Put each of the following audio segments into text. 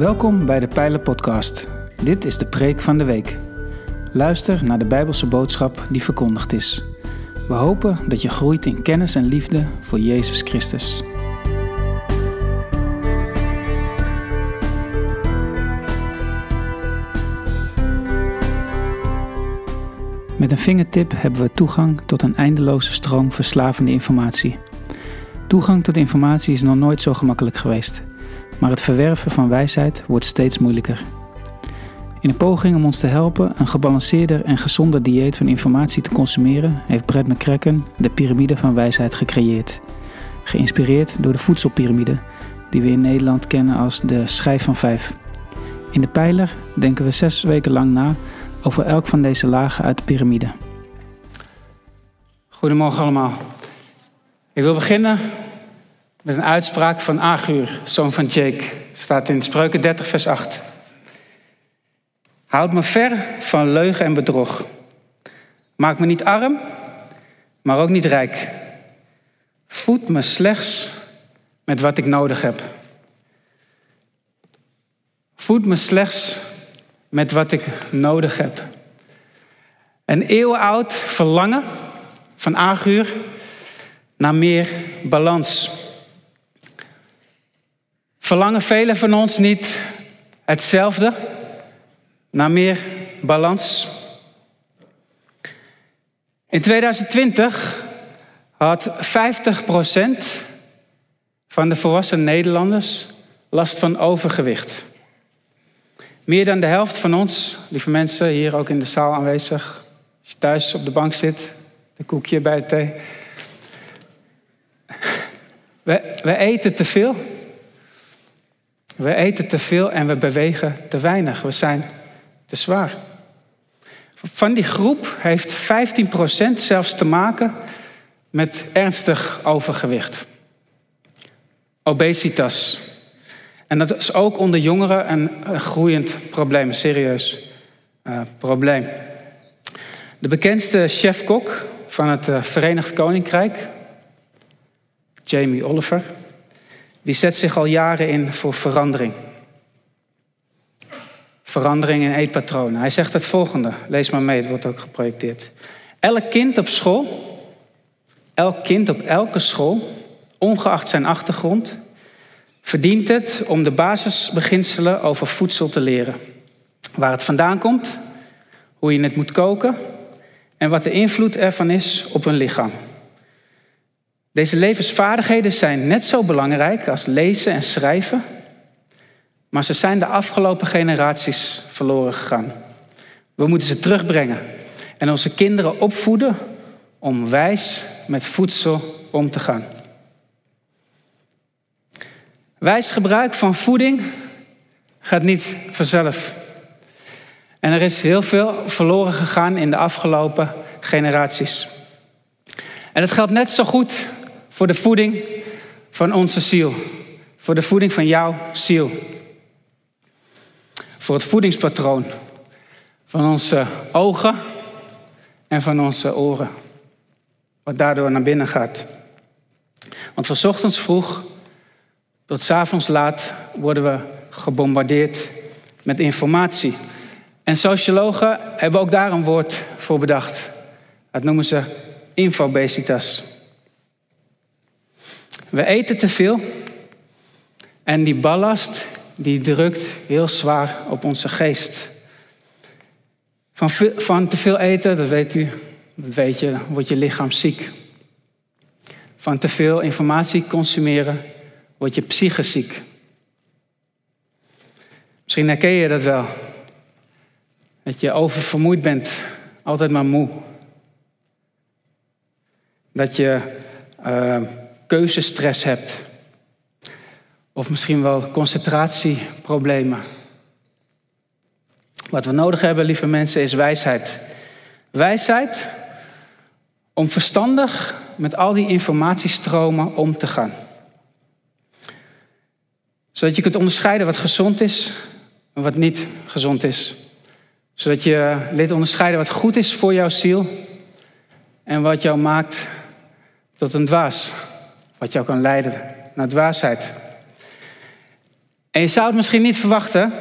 Welkom bij de Pijlen Podcast. Dit is de preek van de week. Luister naar de Bijbelse boodschap die verkondigd is. We hopen dat je groeit in kennis en liefde voor Jezus Christus. Met een vingertip hebben we toegang tot een eindeloze stroom verslavende informatie. Toegang tot informatie is nog nooit zo gemakkelijk geweest, maar het verwerven van wijsheid wordt steeds moeilijker. In een poging om ons te helpen een gebalanceerder en gezonder dieet van informatie te consumeren, heeft Brett McCracken de piramide van wijsheid gecreëerd. Geïnspireerd door de voedselpiramide, die we in Nederland kennen als de schijf van vijf. In de pijler denken we zes weken lang na over elk van deze lagen uit de piramide. Goedemorgen allemaal. Ik wil beginnen met een uitspraak van Agur, zoon van Jake. Staat in Spreuken 30, vers 8. Houd me ver van leugen en bedrog. Maak me niet arm, maar ook niet rijk. Voed me slechts met wat ik nodig heb. Voed me slechts met wat ik nodig heb. Een eeuwenoud verlangen van Agur naar meer balans. Verlangen velen van ons niet hetzelfde, naar meer balans? In 2020 had 50% van de volwassen Nederlanders last van overgewicht. Meer dan de helft van ons, lieve mensen, hier ook in de zaal aanwezig, als je thuis op de bank zit, een koekje bij de thee. We, we eten te veel. We eten te veel en we bewegen te weinig. We zijn te zwaar. Van die groep heeft 15% zelfs te maken met ernstig overgewicht. Obesitas. En dat is ook onder jongeren een groeiend probleem, een serieus uh, probleem. De bekendste chef-kok van het uh, Verenigd Koninkrijk, Jamie Oliver, die zet zich al jaren in voor verandering. Verandering in eetpatronen. Hij zegt het volgende, lees maar mee, het wordt ook geprojecteerd. Elk kind op school, elk kind op elke school, ongeacht zijn achtergrond, verdient het om de basisbeginselen over voedsel te leren. Waar het vandaan komt, hoe je het moet koken en wat de invloed ervan is op hun lichaam. Deze levensvaardigheden zijn net zo belangrijk als lezen en schrijven, maar ze zijn de afgelopen generaties verloren gegaan. We moeten ze terugbrengen en onze kinderen opvoeden om wijs met voedsel om te gaan. Wijs gebruik van voeding gaat niet vanzelf. En er is heel veel verloren gegaan in de afgelopen generaties. En het geldt net zo goed voor de voeding van onze ziel. Voor de voeding van jouw ziel. Voor het voedingspatroon van onze ogen en van onze oren. Wat daardoor naar binnen gaat. Want van ochtends vroeg tot s avonds laat worden we gebombardeerd met informatie. En sociologen hebben ook daar een woord voor bedacht. Dat noemen ze infobesitas. We eten te veel en die ballast die drukt heel zwaar op onze geest. Van, van te veel eten, dat weet u, weet je, wordt je lichaam ziek. Van te veel informatie consumeren word je psychisch ziek. Misschien herken je dat wel. Dat je oververmoeid bent, altijd maar moe. Dat je uh, keuzestress hebt. Of misschien wel concentratieproblemen. Wat we nodig hebben, lieve mensen, is wijsheid. Wijsheid om verstandig met al die informatiestromen om te gaan zodat je kunt onderscheiden wat gezond is en wat niet gezond is. Zodat je leert onderscheiden wat goed is voor jouw ziel en wat jou maakt tot een dwaas. Wat jou kan leiden naar dwaasheid. En je zou het misschien niet verwachten,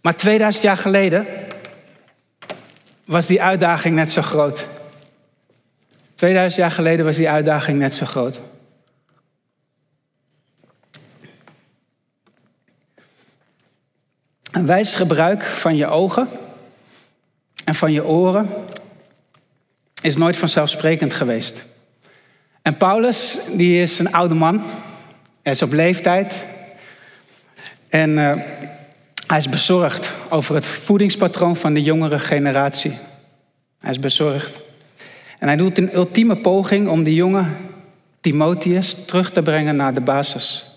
maar 2000 jaar geleden was die uitdaging net zo groot. 2000 jaar geleden was die uitdaging net zo groot. Een wijs gebruik van je ogen en van je oren is nooit vanzelfsprekend geweest. En Paulus, die is een oude man. Hij is op leeftijd. En uh, hij is bezorgd over het voedingspatroon van de jongere generatie. Hij is bezorgd. En hij doet een ultieme poging om die jonge Timotheus terug te brengen naar de basis.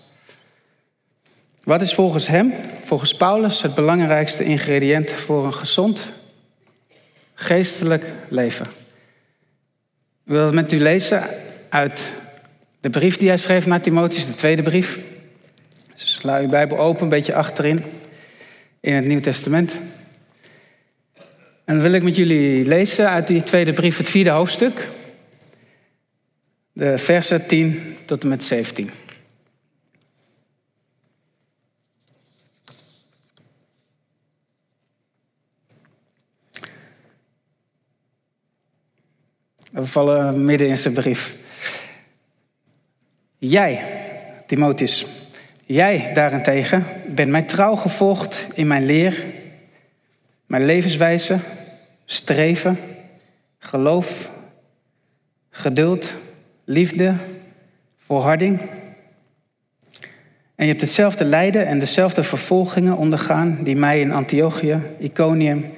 Wat is volgens hem, volgens Paulus, het belangrijkste ingrediënt voor een gezond geestelijk leven? Ik wil het met u lezen uit de brief die hij schreef naar Timotheus, de tweede brief. Dus sla uw Bijbel open, een beetje achterin in het Nieuw Testament. En dan wil ik met jullie lezen uit die tweede brief, het vierde hoofdstuk. De versen 10 tot en met 17. We vallen midden in zijn brief. Jij, Timotheus, jij daarentegen bent mij trouw gevolgd in mijn leer, mijn levenswijze, streven, geloof, geduld, liefde, volharding. En je hebt hetzelfde lijden en dezelfde vervolgingen ondergaan die mij in Antiochië, Iconium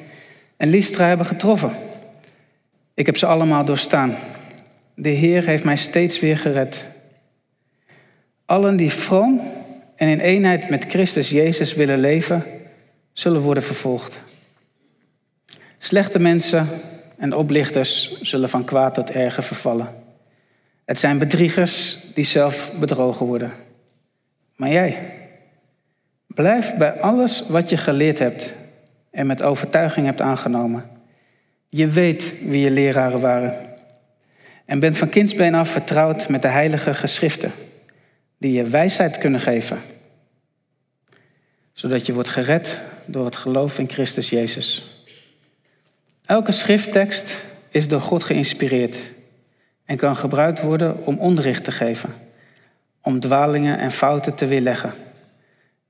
en Lystra hebben getroffen. Ik heb ze allemaal doorstaan. De Heer heeft mij steeds weer gered. Allen die vroom en in eenheid met Christus Jezus willen leven, zullen worden vervolgd. Slechte mensen en oplichters zullen van kwaad tot erger vervallen. Het zijn bedriegers die zelf bedrogen worden. Maar jij, blijf bij alles wat je geleerd hebt en met overtuiging hebt aangenomen. Je weet wie je leraren waren. En bent van kindsbeen af vertrouwd met de heilige geschriften, die je wijsheid kunnen geven. Zodat je wordt gered door het geloof in Christus Jezus. Elke schrifttekst is door God geïnspireerd en kan gebruikt worden om onderricht te geven, om dwalingen en fouten te weerleggen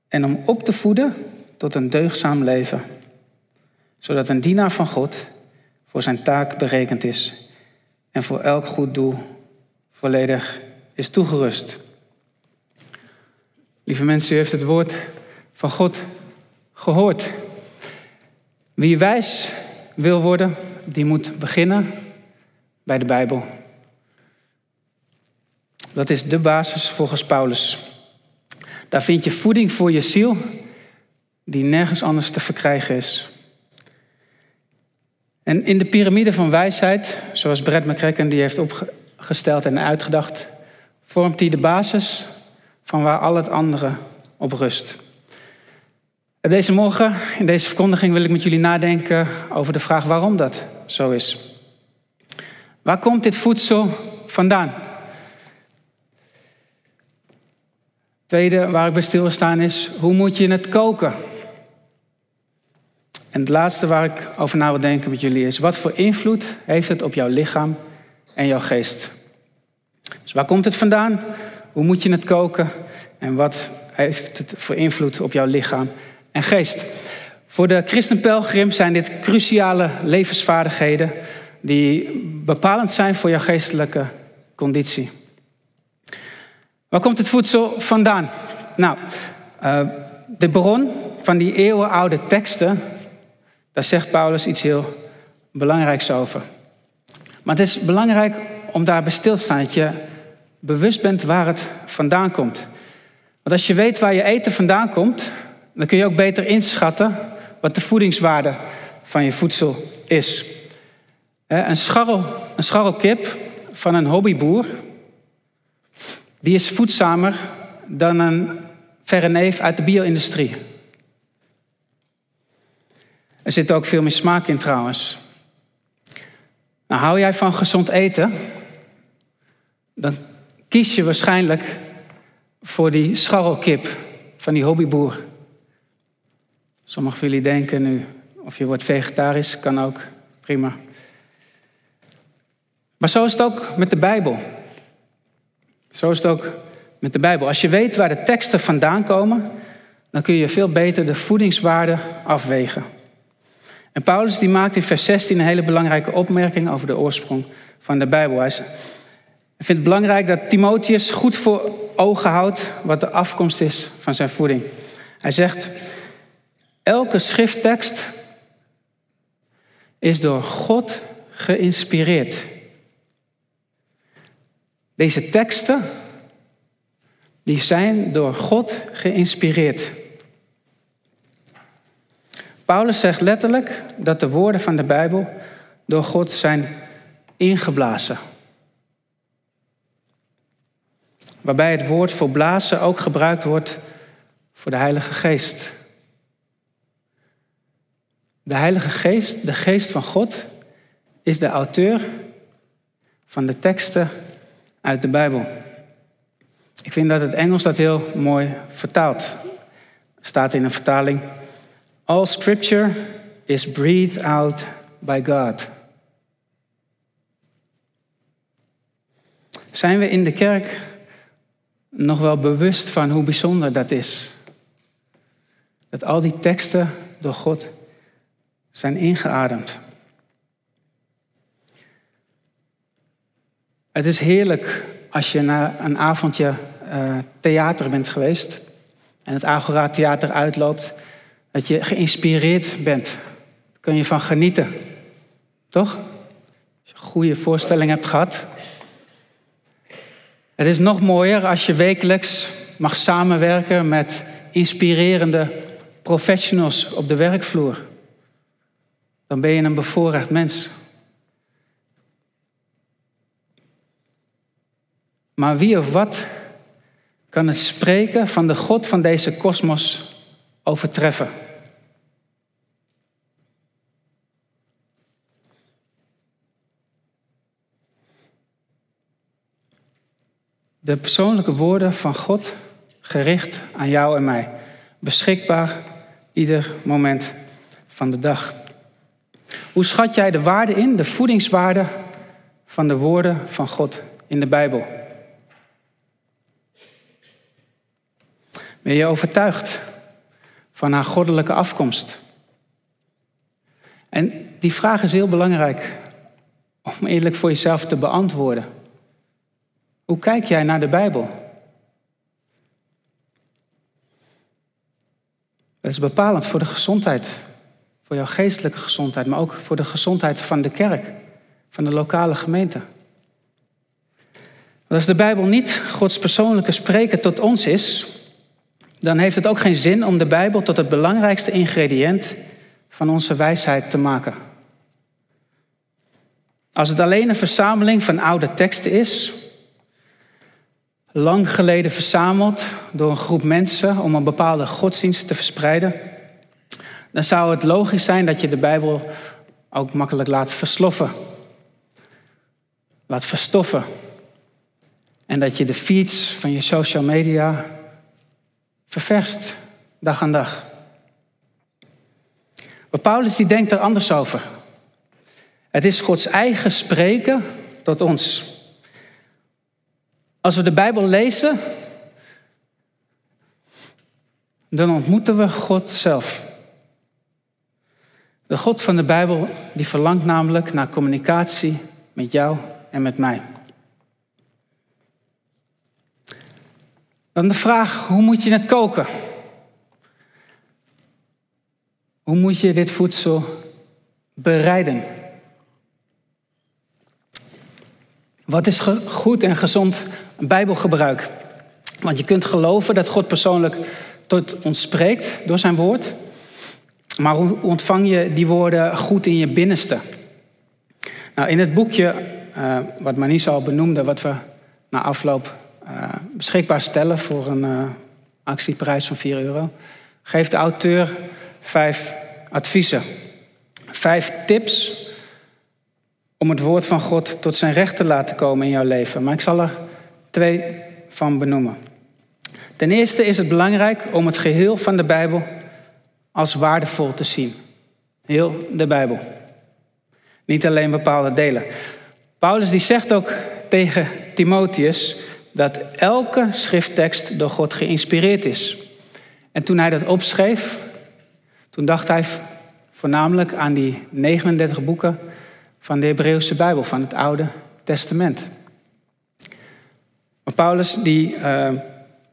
en om op te voeden tot een deugzaam leven, zodat een dienaar van God voor zijn taak berekend is en voor elk goed doel volledig is toegerust. Lieve mensen, u heeft het woord van God gehoord. Wie wijs wil worden, die moet beginnen bij de Bijbel. Dat is de basis volgens Paulus. Daar vind je voeding voor je ziel die nergens anders te verkrijgen is. En in de piramide van wijsheid, zoals Brett McCracken die heeft opgesteld en uitgedacht, vormt die de basis van waar al het andere op rust. Deze morgen, in deze verkondiging, wil ik met jullie nadenken over de vraag waarom dat zo is. Waar komt dit voedsel vandaan? Tweede waar ik bij stilstaan is, hoe moet je het koken? En het laatste waar ik over na wil denken met jullie is, wat voor invloed heeft het op jouw lichaam en jouw geest? Dus waar komt het vandaan? Hoe moet je het koken? En wat heeft het voor invloed op jouw lichaam en geest? Voor de christenpelgrim zijn dit cruciale levensvaardigheden die bepalend zijn voor jouw geestelijke conditie. Waar komt het voedsel vandaan? Nou, uh, de bron van die eeuwenoude teksten daar zegt Paulus iets heel belangrijks over. Maar het is belangrijk om daarbij stil te staan, dat je bewust bent waar het vandaan komt. Want als je weet waar je eten vandaan komt, dan kun je ook beter inschatten wat de voedingswaarde van je voedsel is. Een, scharrel, een scharrelkip van een hobbyboer, die is voedzamer dan een verre neef uit de bio-industrie. Er zit ook veel meer smaak in trouwens. Nou, hou jij van gezond eten? Dan kies je waarschijnlijk voor die scharrelkip van die hobbyboer. Sommigen van jullie denken nu, of je wordt vegetarisch, kan ook, prima. Maar zo is het ook met de Bijbel. Zo is het ook met de Bijbel. Als je weet waar de teksten vandaan komen, dan kun je veel beter de voedingswaarde afwegen. En Paulus die maakt in vers 16 een hele belangrijke opmerking over de oorsprong van de Bijbel. Hij vindt het belangrijk dat Timotheus goed voor ogen houdt wat de afkomst is van zijn voeding. Hij zegt, elke schrifttekst is door God geïnspireerd. Deze teksten die zijn door God geïnspireerd. Paulus zegt letterlijk dat de woorden van de Bijbel door God zijn ingeblazen. Waarbij het woord voor blazen ook gebruikt wordt voor de Heilige Geest. De Heilige Geest, de Geest van God, is de auteur van de teksten uit de Bijbel. Ik vind dat het Engels dat heel mooi vertaalt. Er staat in een vertaling: All scripture is breathed out by God. Zijn we in de kerk nog wel bewust van hoe bijzonder dat is? Dat al die teksten door God zijn ingeademd. Het is heerlijk als je na een avondje uh, theater bent geweest en het Agora Theater uitloopt, dat je geïnspireerd bent. Daar kun je van genieten. Toch? Als je goede voorstelling hebt gehad. Het is nog mooier als je wekelijks mag samenwerken met inspirerende professionals op de werkvloer. Dan ben je een bevoorrecht mens. Maar wie of wat kan het spreken van de God van deze kosmos overtreffen? De persoonlijke woorden van God gericht aan jou en mij. Beschikbaar ieder moment van de dag. Hoe schat jij de waarde in, de voedingswaarde van de woorden van God in de Bijbel? Ben je overtuigd van haar goddelijke afkomst? En die vraag is heel belangrijk om eerlijk voor jezelf te beantwoorden. Hoe kijk jij naar de Bijbel? Dat is bepalend voor de gezondheid, voor jouw geestelijke gezondheid, maar ook voor de gezondheid van de kerk, van de lokale gemeente. als de Bijbel niet Gods persoonlijke spreken tot ons is, dan heeft het ook geen zin om de Bijbel tot het belangrijkste ingrediënt van onze wijsheid te maken. Als het alleen een verzameling van oude teksten is, lang geleden verzameld door een groep mensen om een bepaalde godsdienst te verspreiden, dan zou het logisch zijn dat je de Bijbel ook makkelijk laat versloffen, laat verstoffen. En dat je de feeds van je social media ververst, dag aan dag. Maar Paulus die denkt er anders over. Het is Gods eigen spreken tot ons. Als we de Bijbel lezen, dan ontmoeten we God zelf. De God van de Bijbel die verlangt namelijk naar communicatie met jou en met mij. Dan de vraag, hoe moet je het koken? Hoe moet je dit voedsel bereiden? Wat is goed en gezond Bijbelgebruik? Want je kunt geloven dat God persoonlijk tot ons spreekt door zijn woord. Maar hoe ontvang je die woorden goed in je binnenste? Nou, in het boekje, uh, wat Manisa al benoemde, wat we na afloop uh, beschikbaar stellen voor een uh, actieprijs van 4 euro, geeft de auteur vijf adviezen. Vijf tips om het woord van God tot zijn recht te laten komen in jouw leven. Maar ik zal er twee van benoemen. Ten eerste is het belangrijk om het geheel van de Bijbel als waardevol te zien. Heel de Bijbel. Niet alleen bepaalde delen. Paulus die zegt ook tegen Timotheus dat elke schrifttekst door God geïnspireerd is. En toen hij dat opschreef, toen dacht hij voornamelijk aan die 39 boeken van de Hebreeuwse Bijbel, van het Oude Testament. Maar Paulus die, uh,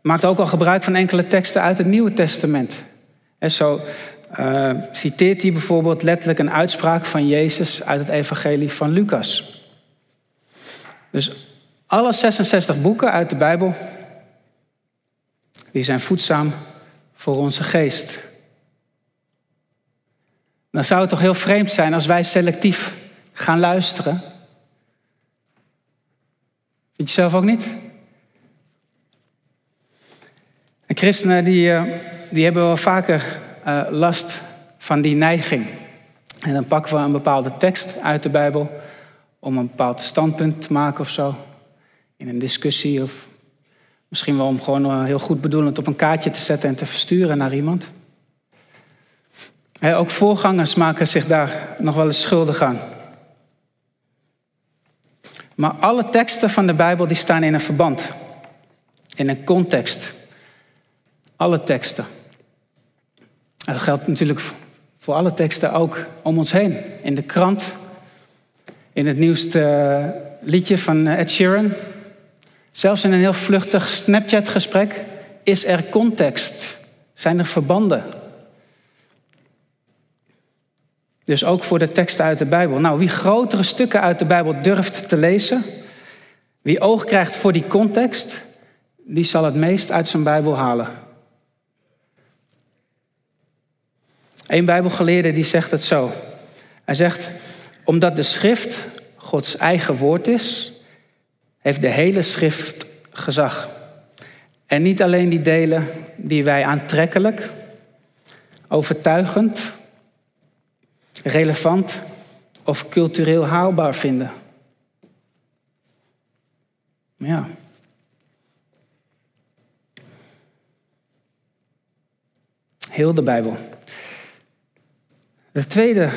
maakt ook al gebruik van enkele teksten uit het Nieuwe Testament. En zo uh, citeert hij bijvoorbeeld letterlijk een uitspraak van Jezus uit het Evangelie van Lucas. Dus alle 66 boeken uit de Bijbel, die zijn voedzaam voor onze geest. Dan zou het toch heel vreemd zijn als wij selectief gaan luisteren. Vind je zelf ook niet? En christenen die, eh, die hebben wel vaker uh, last van die neiging. En dan pakken we een bepaalde tekst uit de Bijbel om een bepaald standpunt te maken of zo. In een discussie of misschien wel om gewoon eh, heel goed bedoelend op een kaartje te zetten en te versturen naar iemand. ook voorgangers maken zich daar nog wel eens schuldig aan. Maar alle teksten van de Bijbel die staan in een verband, in een context. Alle teksten. En dat geldt natuurlijk voor alle teksten ook om ons heen. In de krant, in het nieuwste eh, liedje van eh, Ed Sheeran. Zelfs in een heel vluchtig Snapchat-gesprek is er context. Zijn er verbanden. Dus ook voor de teksten uit de Bijbel. Nou, wie grotere stukken uit de Bijbel durft te lezen, wie oog krijgt voor die context, die zal het meest uit zijn Bijbel halen. Een Bijbelgeleerde die zegt het zo. Hij zegt, omdat de schrift Gods eigen woord is, heeft de hele schrift gezag. En niet alleen die delen die wij aantrekkelijk, overtuigend, relevant of cultureel haalbaar vinden. Ja. Heel de Bijbel. Het tweede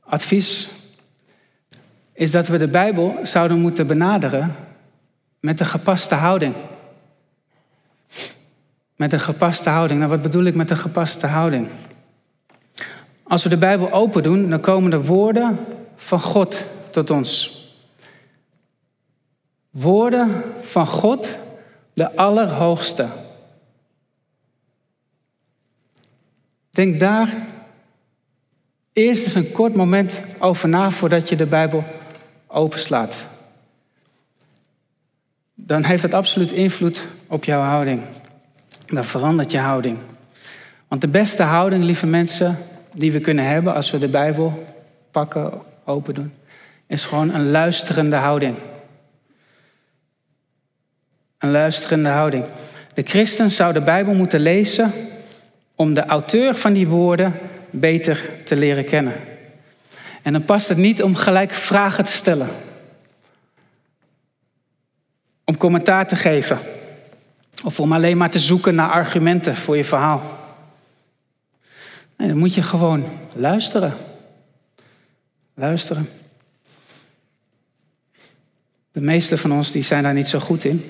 advies is dat we de Bijbel zouden moeten benaderen met een gepaste houding. Met een gepaste houding. Nou, wat bedoel ik met een gepaste houding? Als we de Bijbel open doen, dan komen de woorden van God tot ons. Woorden van God, de Allerhoogste. Denk daar eerst eens een kort moment over na voordat je de Bijbel openslaat. Dan heeft het absoluut invloed op jouw houding. Dan verandert je houding. Want de beste houding, lieve mensen, die we kunnen hebben als we de Bijbel pakken, open doen, is gewoon een luisterende houding. Een luisterende houding. De christen zou de Bijbel moeten lezen om de auteur van die woorden beter te leren kennen. En dan past het niet om gelijk vragen te stellen. Om commentaar te geven. Of om alleen maar te zoeken naar argumenten voor je verhaal. Dan moet je gewoon luisteren. Luisteren. De meeste van ons die zijn daar niet zo goed in.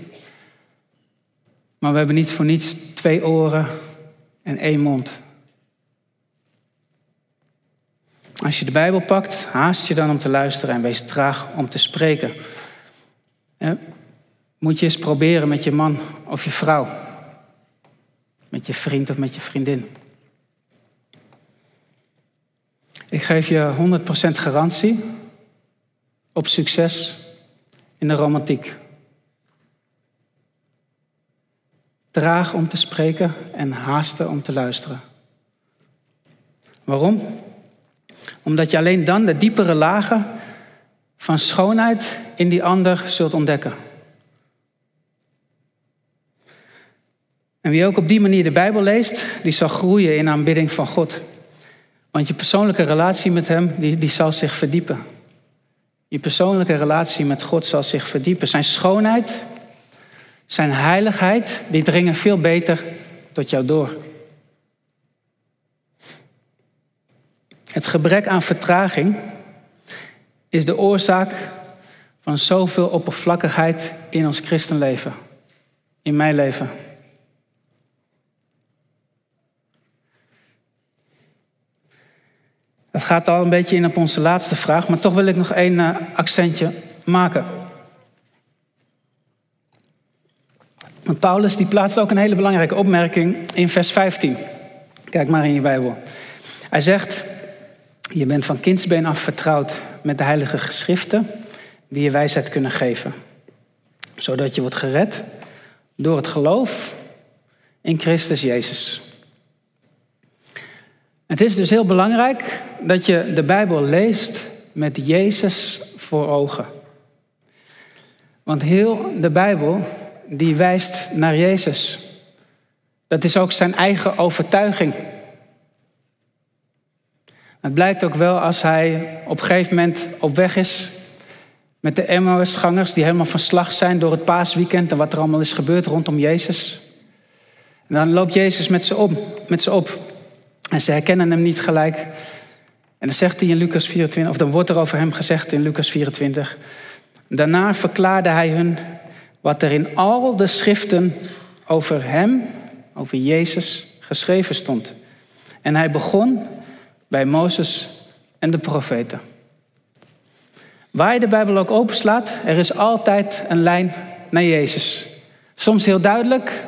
Maar we hebben niet voor niets twee oren en één mond. Als je de Bijbel pakt, haast je dan om te luisteren en wees traag om te spreken. Moet je eens proberen met je man of je vrouw. Met je vriend of met je vriendin. Ik geef je 100% garantie op succes in de romantiek. Traag om te spreken en haasten om te luisteren. Waarom? Omdat je alleen dan de diepere lagen van schoonheid in die ander zult ontdekken. En wie ook op die manier de Bijbel leest, die zal groeien in aanbidding van God. Want je persoonlijke relatie met Hem, die, die zal zich verdiepen. Je persoonlijke relatie met God zal zich verdiepen. Zijn schoonheid, zijn heiligheid, die dringen veel beter tot jou door. Het gebrek aan vertraging is de oorzaak van zoveel oppervlakkigheid in ons christenleven, in mijn leven. Het gaat al een beetje in op onze laatste vraag, maar toch wil ik nog één eh, accentje maken. Paulus die plaatst ook een hele belangrijke opmerking in vers 15. Kijk maar in je Bijbel. Hij zegt, je bent van kindsbeen af vertrouwd met de heilige geschriften die je wijsheid kunnen geven. Zodat je wordt gered door het geloof in Christus Jezus. Het is dus heel belangrijk dat je de Bijbel leest met Jezus voor ogen. Want heel de Bijbel die wijst naar Jezus. Dat is ook zijn eigen overtuiging. Het blijkt ook wel als hij op een gegeven moment op weg is met de Emmausgangers die helemaal van slag zijn door het paasweekend en wat er allemaal is gebeurd rondom Jezus. En dan loopt Jezus met ze, op, met ze op. En ze herkennen hem niet gelijk. En dan zegt hij in Lucas 24, of dan wordt er over hem gezegd in Lucas 24. Daarna verklaarde hij hun wat er in al de schriften over hem, over Jezus, geschreven stond. En hij begon bij Mozes en de profeten. Waar je de Bijbel ook openslaat, er is altijd een lijn naar Jezus. Soms heel duidelijk,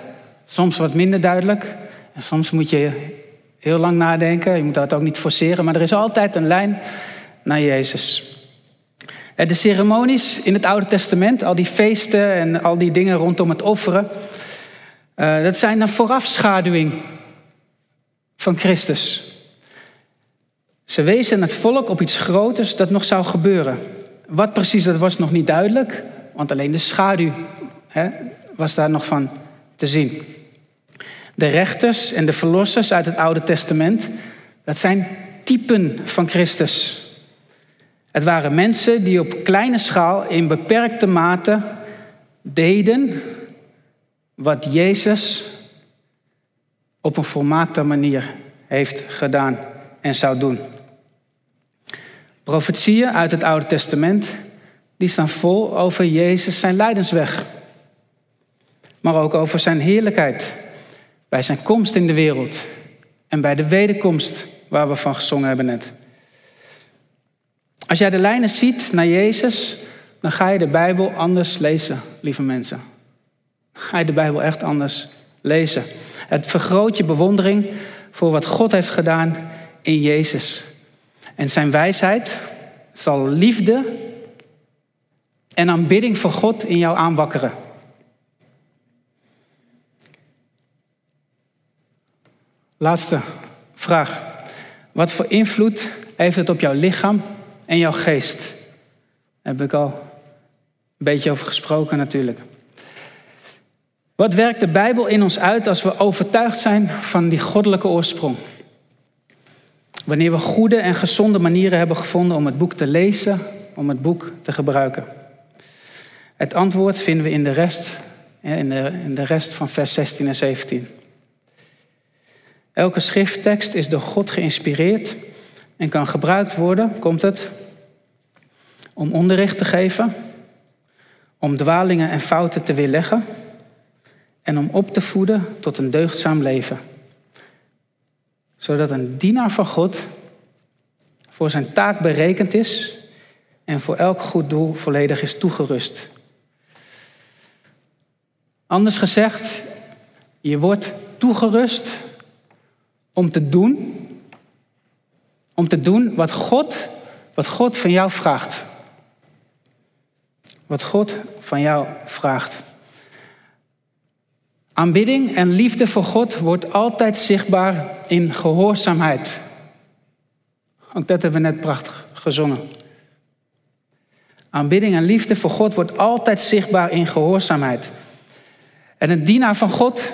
soms wat minder duidelijk. En soms moet je heel lang nadenken, je moet dat ook niet forceren, maar er is altijd een lijn naar Jezus. De ceremonies in het Oude Testament, al die feesten en al die dingen rondom het offeren, eh, dat zijn een voorafschaduwing van Christus. Ze wezen het volk op iets groters dat nog zou gebeuren. Wat precies dat was nog niet duidelijk, want alleen de schaduw hè, was daar nog van te zien. De rechters en de verlossers uit het Oude Testament, dat zijn typen van Christus. Het waren mensen die op kleine schaal in beperkte mate deden wat Jezus op een volmaakte manier heeft gedaan en zou doen. Profetieën uit het Oude Testament, die staan vol over Jezus zijn lijdensweg. Maar ook over zijn heerlijkheid, bij zijn komst in de wereld en bij de wederkomst waar we van gezongen hebben net. Als jij de lijnen ziet naar Jezus, dan ga je de Bijbel anders lezen, lieve mensen. ga je de Bijbel echt anders lezen. Het vergroot je bewondering voor wat God heeft gedaan in Jezus. En zijn wijsheid zal liefde en aanbidding voor God in jou aanwakkeren. Laatste vraag. Wat voor invloed heeft het op jouw lichaam en jouw geest. Daar heb ik al een beetje over gesproken natuurlijk. Wat werkt de Bijbel in ons uit als we overtuigd zijn van die goddelijke oorsprong? Wanneer we goede en gezonde manieren hebben gevonden om het boek te lezen, om het boek te gebruiken. Het antwoord vinden we in de rest, in de, in de rest van vers 16 en 17. Elke schrifttekst is door God geïnspireerd en kan gebruikt worden, komt het, om onderricht te geven, om dwalingen en fouten te weerleggen en om op te voeden tot een deugdzaam leven. Zodat een dienaar van God voor zijn taak berekend is en voor elk goed doel volledig is toegerust. Anders gezegd, je wordt toegerust om te doen om te doen wat God, wat God van jou vraagt. Wat God van jou vraagt. Aanbidding en liefde voor God wordt altijd zichtbaar in gehoorzaamheid. Ook dat hebben we net prachtig gezongen. Aanbidding en liefde voor God wordt altijd zichtbaar in gehoorzaamheid. En een dienaar van God,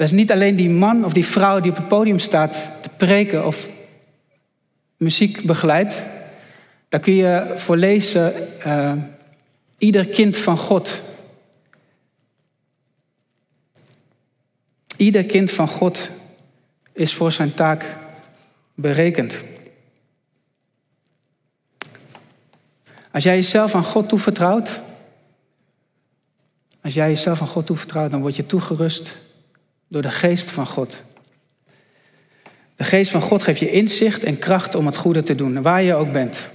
dat is niet alleen die man of die vrouw die op het podium staat te preken of muziek begeleidt. Daar kun je voor lezen uh, ieder kind van God. Ieder kind van God is voor zijn taak berekend. Als jij jezelf aan God toevertrouwt, als jij jezelf aan God toevertrouwt, dan word je toegerust door de geest van God. De geest van God geeft je inzicht en kracht om het goede te doen, waar je ook bent.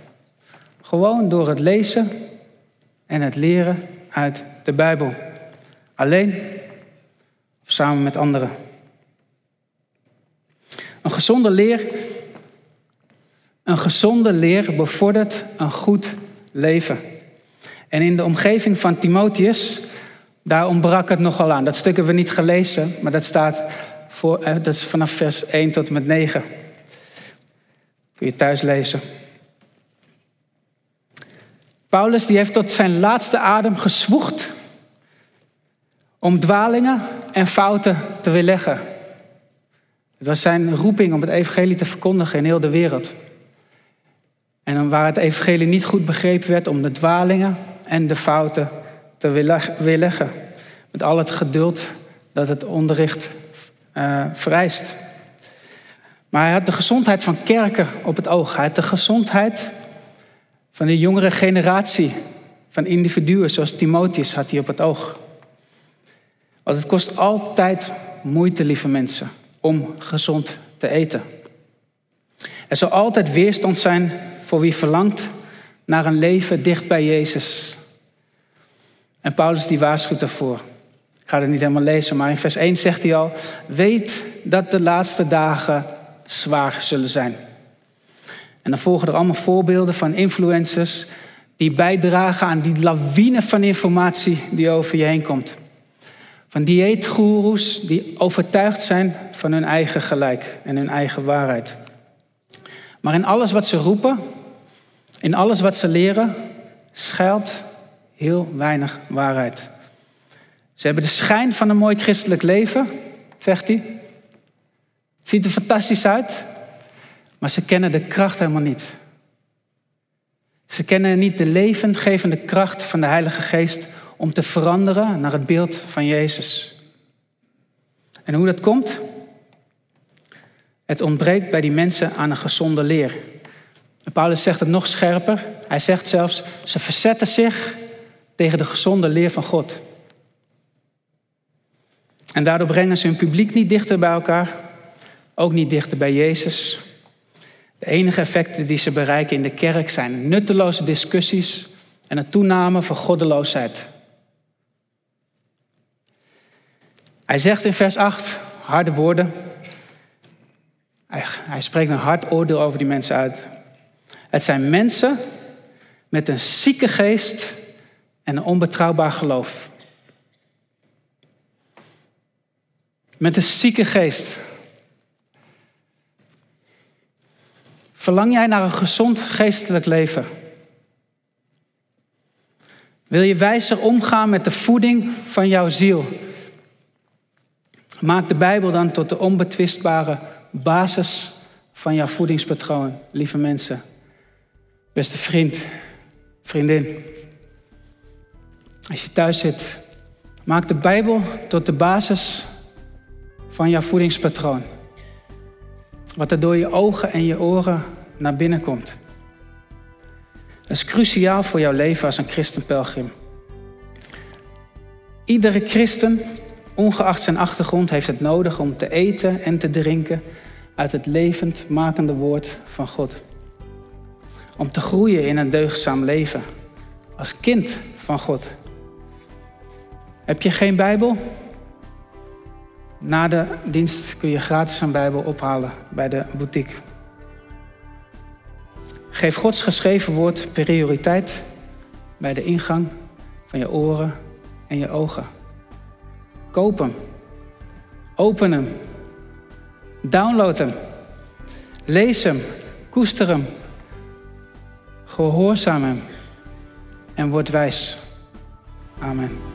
Gewoon door het lezen en het leren uit de Bijbel. Alleen of samen met anderen. Een gezonde leer, een gezonde leer bevordert een goed leven. En in de omgeving van Timotheus, daar ontbrak het nogal aan. Dat stuk hebben we niet gelezen, maar dat staat voor, eh, dat is vanaf vers 1 tot en met 9. Kun je thuis lezen. Paulus die heeft tot zijn laatste adem gezwoegd om dwalingen en fouten te weerleggen. Het was zijn roeping om het evangelie te verkondigen in heel de wereld. En waar het evangelie niet goed begrepen werd, om de dwalingen en de fouten te weerleggen. Met al het geduld dat het onderricht uh, vereist. Maar hij had de gezondheid van kerken op het oog. Hij had de gezondheid van de jongere generatie van individuen, zoals Timotheus had hij op het oog. Want het kost altijd moeite, lieve mensen, om gezond te eten. Er zal altijd weerstand zijn voor wie verlangt naar een leven dicht bij Jezus. En Paulus die waarschuwt daarvoor. Ik ga het niet helemaal lezen, maar in vers 1 zegt hij al: Weet dat de laatste dagen zwaar zullen zijn. En dan volgen er allemaal voorbeelden van influencers die bijdragen aan die lawine van informatie die over je heen komt. Van dieetgoeroes die overtuigd zijn van hun eigen gelijk en hun eigen waarheid. Maar in alles wat ze roepen, in alles wat ze leren, schuilt heel weinig waarheid. Ze hebben de schijn van een mooi christelijk leven, zegt hij. Het ziet er fantastisch uit, maar ze kennen de kracht helemaal niet. Ze kennen niet de levendgevende kracht van de Heilige Geest om te veranderen naar het beeld van Jezus. En hoe dat komt? Het ontbreekt bij die mensen aan een gezonde leer. Paulus zegt het nog scherper. Hij zegt zelfs, ze verzetten zich tegen de gezonde leer van God. En daardoor brengen ze hun publiek niet dichter bij elkaar, ook niet dichter bij Jezus. De enige effecten die ze bereiken in de kerk zijn nutteloze discussies en een toename van goddeloosheid. Hij zegt in vers 8 harde woorden. Hij, spreekt een hard oordeel over die mensen uit. Het zijn mensen met een zieke geest en een onbetrouwbaar geloof. Met een zieke geest. Verlang jij naar een gezond geestelijk leven? Wil je wijzer omgaan met de voeding van jouw ziel? Maak de Bijbel dan tot de onbetwistbare basis van jouw voedingspatroon, lieve mensen. Beste vriend, vriendin. Als je thuis zit, maak de Bijbel tot de basis van jouw voedingspatroon. Wat er door je ogen en je oren naar binnen komt. Dat is cruciaal voor jouw leven als een christenpelgrim. Iedere christen, ongeacht zijn achtergrond, heeft het nodig om te eten en te drinken uit het levend makende woord van God. Om te groeien in een deugdzaam leven. Als kind van God. Heb je geen Bijbel? Na de dienst kun je gratis een Bijbel ophalen bij de boutique. Geef Gods geschreven woord prioriteit bij de ingang van je oren en je ogen. Koop hem. Open hem. Download hem. Lees hem. Koester hem. Gehoorzaam hem. En word wijs. Amen.